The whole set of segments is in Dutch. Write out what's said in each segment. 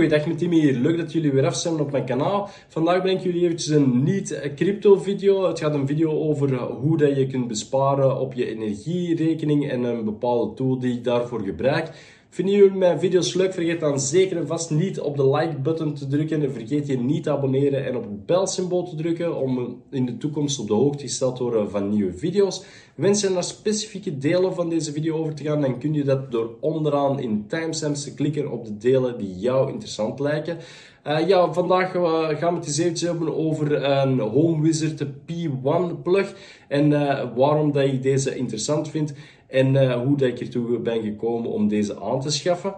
goeiedag met Timmy hier. Leuk dat jullie weer afstemmen op mijn kanaal. Vandaag breng ik jullie eventjes een niet-crypto video. Het gaat een video over hoe dat je kunt besparen op je energierekening en een bepaalde tool die ik daarvoor gebruik. Vinden jullie mijn video's leuk? Vergeet dan zeker en vast niet op de like-button te drukken. En vergeet je niet te abonneren en op het belsymbool te drukken om in de toekomst op de hoogte gesteld te worden van nieuwe video's. Wens je naar specifieke delen van deze video over te gaan, dan kun je dat door onderaan in timestamps te klikken op de delen die jou interessant lijken. Uh, ja, vandaag uh, gaan we het eens eventjes hebben over een Home Wizard P1 plug en uh, waarom dat ik deze interessant vind en uh, hoe dat ik ertoe ben gekomen om deze aan te schaffen.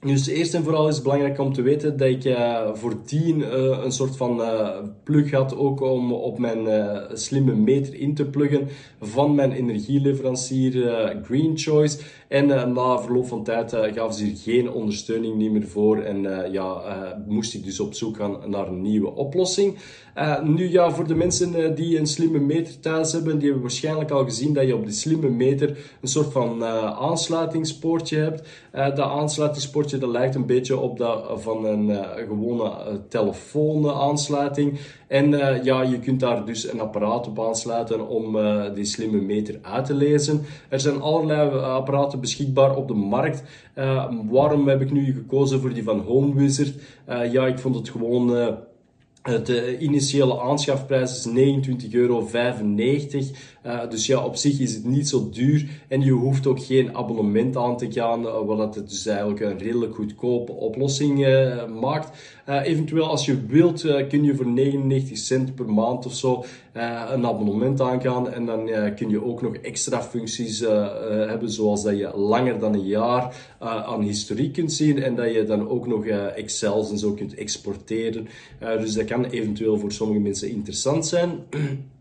Dus eerst en vooral is het belangrijk om te weten dat ik uh, voor 10 uh, eh, een soort van uh, plug had ook om op mijn slimme meter in te pluggen van mijn energieleverancier Green Choice. En na verloop van tijd gaven ze hier geen ondersteuning meer voor en ja, moest ik dus op zoek gaan naar een nieuwe oplossing. nu ja, voor de mensen die een slimme meter thuis hebben, die hebben waarschijnlijk al gezien dat je op die slimme meter een soort van aansluitingspoortje hebt. dat aansluitingspoortje dat lijkt een beetje op dat van een uh, gewone uh, telefoonaansluiting. En ja, je kunt daar dus een apparaat op aansluiten om die slimme meter uit te lezen. Er zijn allerlei apparaten beschikbaar op de markt. waarom heb ik nu gekozen voor die van Home Wizard? ja, ik vond het gewoon de initiële aanschafprijs is 29,95 euro. Uh, dus ja, op zich is het niet zo duur. En je hoeft ook geen abonnement aan te gaan, uh, wat het dus eigenlijk een redelijk goedkope oplossing maakt. eventueel als je wilt, kun je voor 99 cent per maand of zo een abonnement aangaan. En dan kun je ook nog extra functies hebben, zoals dat je langer dan een jaar aan historiek kunt zien. En dat je dan ook nog Excel en zo kunt exporteren. dus dat kan eventueel voor sommige mensen interessant zijn.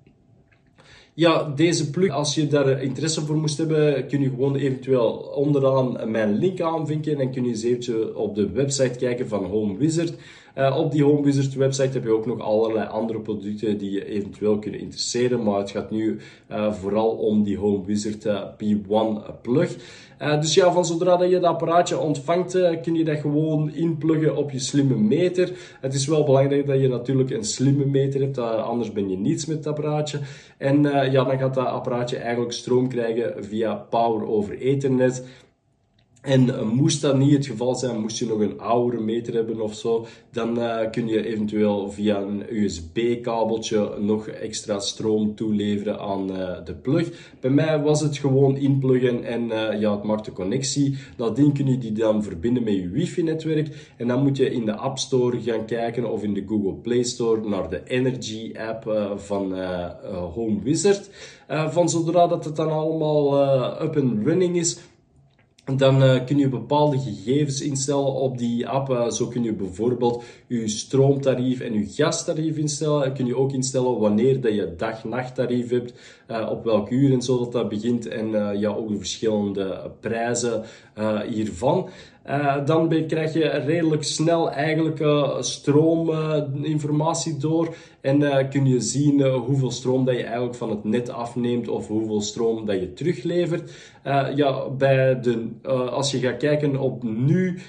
Ja, deze plug, als je daar interesse voor moest hebben, kun je gewoon eventueel onderaan mijn link aanvinken en kun je eens eventjes op de website kijken van Home Wizard. Uh, op die Home Wizard website heb je ook nog allerlei andere producten die je eventueel kunnen interesseren, maar het gaat nu uh, vooral om die Home Wizard uh, P1 plug. dus ja, van zodra dat je dat apparaatje ontvangt, kun je dat gewoon inpluggen op je slimme meter. Het is wel belangrijk dat je natuurlijk een slimme meter hebt, anders ben je niets met het apparaatje. En ja, dan gaat dat apparaatje eigenlijk stroom krijgen via Power over Ethernet. En uh, moest dat niet het geval zijn, moest je nog een oudere meter hebben of zo, dan uh, kun je eventueel via een USB-kabeltje nog extra stroom toeleveren aan uh, de plug. Bij mij was het gewoon inpluggen en ja, het maakt de connectie. Nadien kun je die dan verbinden met je wifi-netwerk. En dan moet je in de App Store gaan kijken of in de Google Play Store naar de Energy app van Home Wizard. van zodra dat het dan allemaal up and running is, dan uh, kun je bepaalde gegevens instellen op die app. Uh, zo kun je bijvoorbeeld je stroomtarief en je gastarief instellen. En kun je ook instellen wanneer dat je dag-nachttarief hebt, uh, op welk uur en zo dat dat begint. En ja, ook de verschillende prijzen hiervan. Dan krijg je redelijk snel eigenlijk stroominformatie door. En kun je zien hoeveel stroom dat je eigenlijk van het net afneemt of hoeveel stroom dat je teruglevert. ja, bij de als je gaat kijken op nu,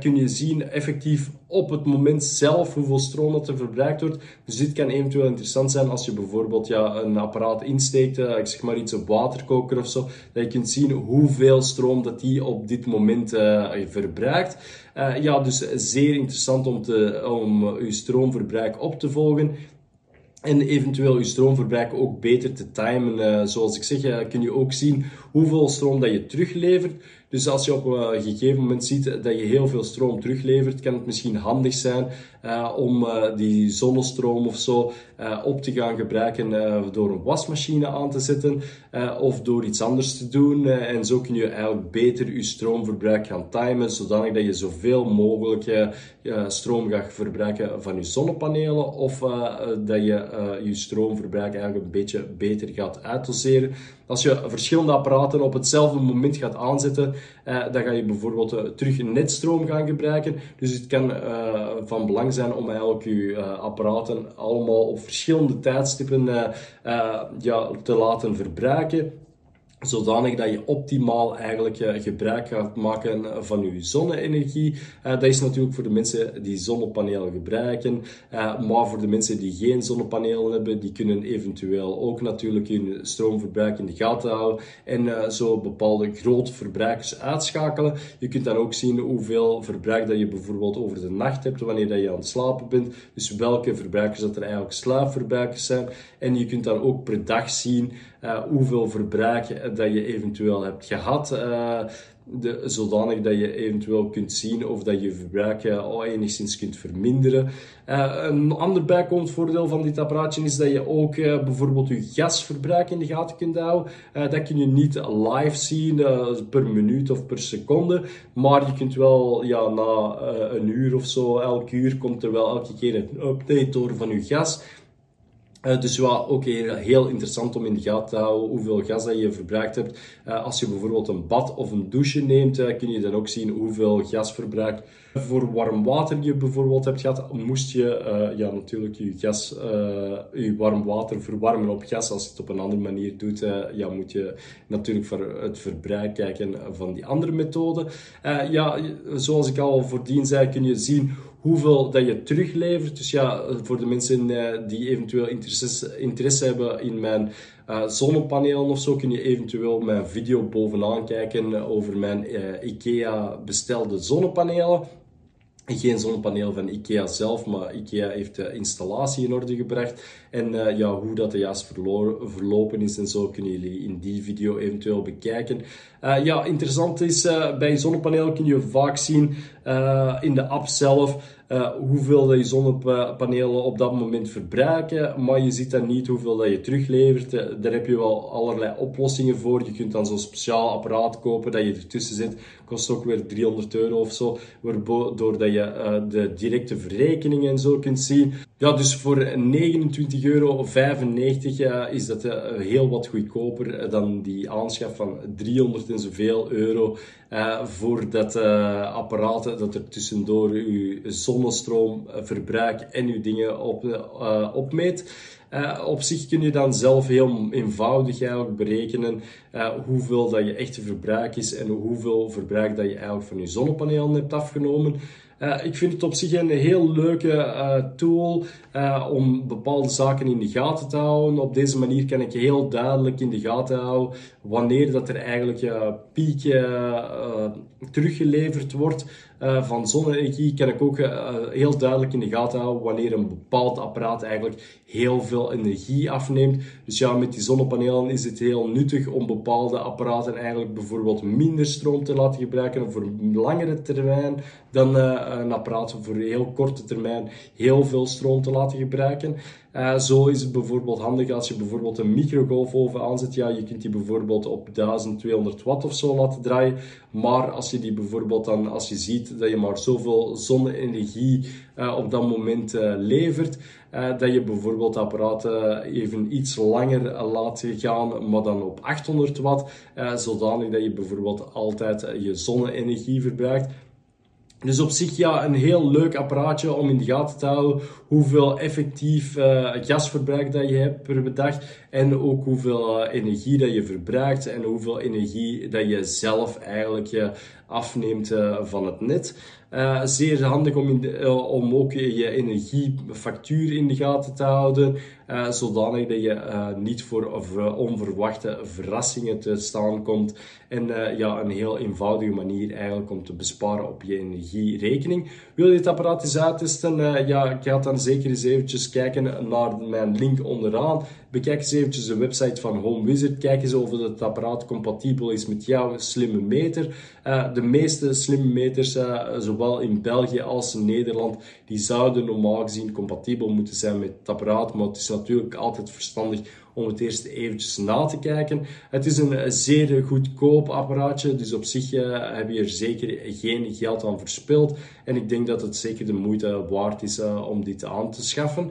kun je zien effectief op het moment zelf hoeveel stroom dat er verbruikt wordt. Dus dit kan eventueel interessant zijn als je bijvoorbeeld ja, een apparaat insteekt, ik zeg maar iets, een waterkoker of zo, dat je kunt zien hoeveel stroom dat die op dit moment verbruikt. Ja, dus zeer interessant om, te, om je stroomverbruik op te volgen. En eventueel je stroomverbruik ook beter te timen. Uh, zoals ik zeg, kun je ook zien hoeveel stroom dat je teruglevert. Dus als je op een gegeven moment ziet dat je heel veel stroom teruglevert, kan het misschien handig zijn uh, om die zonnestroom of zo op te gaan gebruiken door een wasmachine aan te zetten of door iets anders te doen. en zo kun je eigenlijk beter je stroomverbruik gaan timen, zodanig dat je zoveel mogelijk stroom gaat verbruiken van je zonnepanelen of dat je je stroomverbruik eigenlijk een beetje beter gaat uitdoseren. Als je verschillende apparaten op hetzelfde moment gaat aanzetten, uh, dan ga je bijvoorbeeld uh, terug netstroom gaan gebruiken. Dus het kan van belang zijn om eigenlijk je apparaten allemaal op verschillende tijdstippen ja, te laten verbruiken zodanig dat je optimaal eigenlijk uh, gebruik gaat maken van je zonne-energie. Uh, dat is natuurlijk voor de mensen die zonnepanelen gebruiken, uh, maar voor de mensen die geen zonnepanelen hebben, die kunnen eventueel ook natuurlijk hun stroomverbruik in de gaten houden en zo bepaalde grote verbruikers uitschakelen. Je kunt dan ook zien hoeveel verbruik dat je bijvoorbeeld over de nacht hebt, wanneer dat je aan het slapen bent. Dus welke verbruikers dat er eigenlijk slaapverbruikers zijn. En je kunt dan ook per dag zien hoeveel verbruik dat je eventueel hebt gehad. Uh, de, zodanig dat je eventueel kunt zien of dat je verbruik uh, enigszins kunt verminderen. Een ander bijkomend voordeel van dit apparaatje is dat je ook bijvoorbeeld je gasverbruik in de gaten kunt houden. dat kun je niet live zien per minuut of per seconde, maar je kunt wel ja, na een uur of zo, elk uur komt er wel elke keer een update door van je gas. Uh, dus ja, ook heel, interessant om in de gaten te houden hoeveel gas dat je verbruikt hebt. Uh, als je bijvoorbeeld een bad of een douche neemt, uh, kun je dan ook zien hoeveel gasverbruik voor warm water je bijvoorbeeld hebt gehad. Moest je ja, natuurlijk je, gas, je warm water verwarmen op gas, als je het op een andere manier doet, ja, moet je natuurlijk voor het verbruik kijken van die andere methode. ja, zoals ik al voordien zei, kun je zien hoeveel dat je teruglevert. Dus ja, voor de mensen uh, die eventueel interesse, interesse hebben in mijn uh, zonnepanelen of zo, kun je eventueel mijn video bovenaan kijken over mijn uh, IKEA bestelde zonnepanelen. Geen zonnepaneel van IKEA zelf, maar IKEA heeft de installatie in orde gebracht. En uh, ja, hoe dat jas verlopen is en zo kunnen jullie in die video eventueel bekijken. Uh, ja, interessant is, uh, bij zonnepaneel kun je vaak zien in de app zelf hoeveel dat je zonnepanelen op dat moment verbruiken. Maar je ziet dan niet hoeveel dat je teruglevert. daar heb je wel allerlei oplossingen voor. Je kunt dan zo'n speciaal apparaat kopen dat je ertussen zet. Kost ook weer 300 euro of zo. Waardoor dat je de directe verrekeningen en zo kunt zien. Ja, dus voor 29 euro ja, is dat uh, heel wat goedkoper eh, dan die aanschaf van 300 en zoveel euro uh, voor dat uh, apparaat dat er tussendoor uw zonnestroomverbruik en uw dingen op, opmeet. op zich kun je dan zelf heel eenvoudig eigenlijk berekenen hoeveel dat je echte verbruik is en hoeveel verbruik dat je eigenlijk van je zonnepanelen hebt afgenomen. Uh, ik vind het op zich een heel leuke uh, tool uh, om bepaalde zaken in de gaten te houden. Op deze manier kan ik heel duidelijk in de gaten houden wanneer dat er eigenlijk piek teruggeleverd wordt van zonne-energie. Kan ik ook heel duidelijk in de gaten houden wanneer een bepaald apparaat eigenlijk heel veel energie afneemt. Dus ja, met die zonnepanelen is het heel nuttig om bepaalde apparaten eigenlijk bijvoorbeeld minder stroom te laten gebruiken voor langere termijn dan een apparaat voor heel korte termijn heel veel stroom te laten gebruiken. Uh, zo is het bijvoorbeeld handig als je bijvoorbeeld een microgolfoven aanzet. Ja, je kunt die bijvoorbeeld op 1200 watt of zo laten draaien. Maar als je die bijvoorbeeld dan, als je ziet dat je maar zoveel zonne-energie uh, op dat moment levert, dat je bijvoorbeeld apparaten even iets langer laat gaan, maar dan op 800 watt, zodanig dat je bijvoorbeeld altijd je zonne-energie verbruikt. Dus op zich ja, een heel leuk apparaatje om in de gaten te houden hoeveel effectief uh, gasverbruik dat je hebt per dag en ook hoeveel uh, energie dat je verbruikt en hoeveel energie dat je zelf eigenlijk uh, afneemt van het net. Zeer handig om, in om ook je energiefactuur in de gaten te houden, zodanig dat je niet voor onverwachte verrassingen te staan komt. En ja, een heel eenvoudige manier eigenlijk om te besparen op je energierekening. Wil je dit apparaat eens uittesten? ja, ga dan zeker eens eventjes kijken naar mijn link onderaan. Bekijk eens eventjes de website van Home Wizard. Kijk eens of het apparaat compatibel is met jouw slimme meter. Uh, de meeste slimme meters, uh, zowel in België als in Nederland, die zouden normaal gezien compatibel moeten zijn met het apparaat. Maar het is natuurlijk altijd verstandig om het eerst eventjes na te kijken. Het is een zeer goedkoop apparaatje, dus op zich uh, heb je er zeker geen geld aan verspild. En ik denk dat het zeker de moeite waard is uh, om dit aan te schaffen.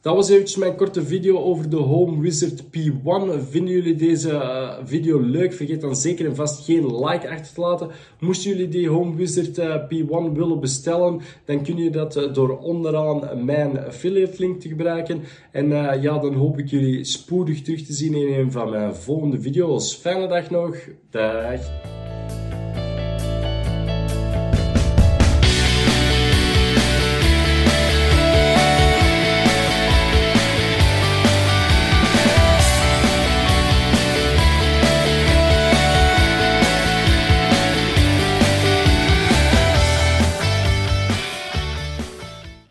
Dat was eventjes mijn korte video over de Home Wizard P1. Vinden jullie deze uh, video leuk? Vergeet dan zeker en vast geen like achter te laten. Moesten jullie die Home Wizard uh, P1 willen bestellen, dan kun je dat uh, door onderaan mijn affiliate link te gebruiken. En ja, dan hoop ik jullie spoedig terug te zien in een van mijn volgende video's. Fijne dag nog. Dag.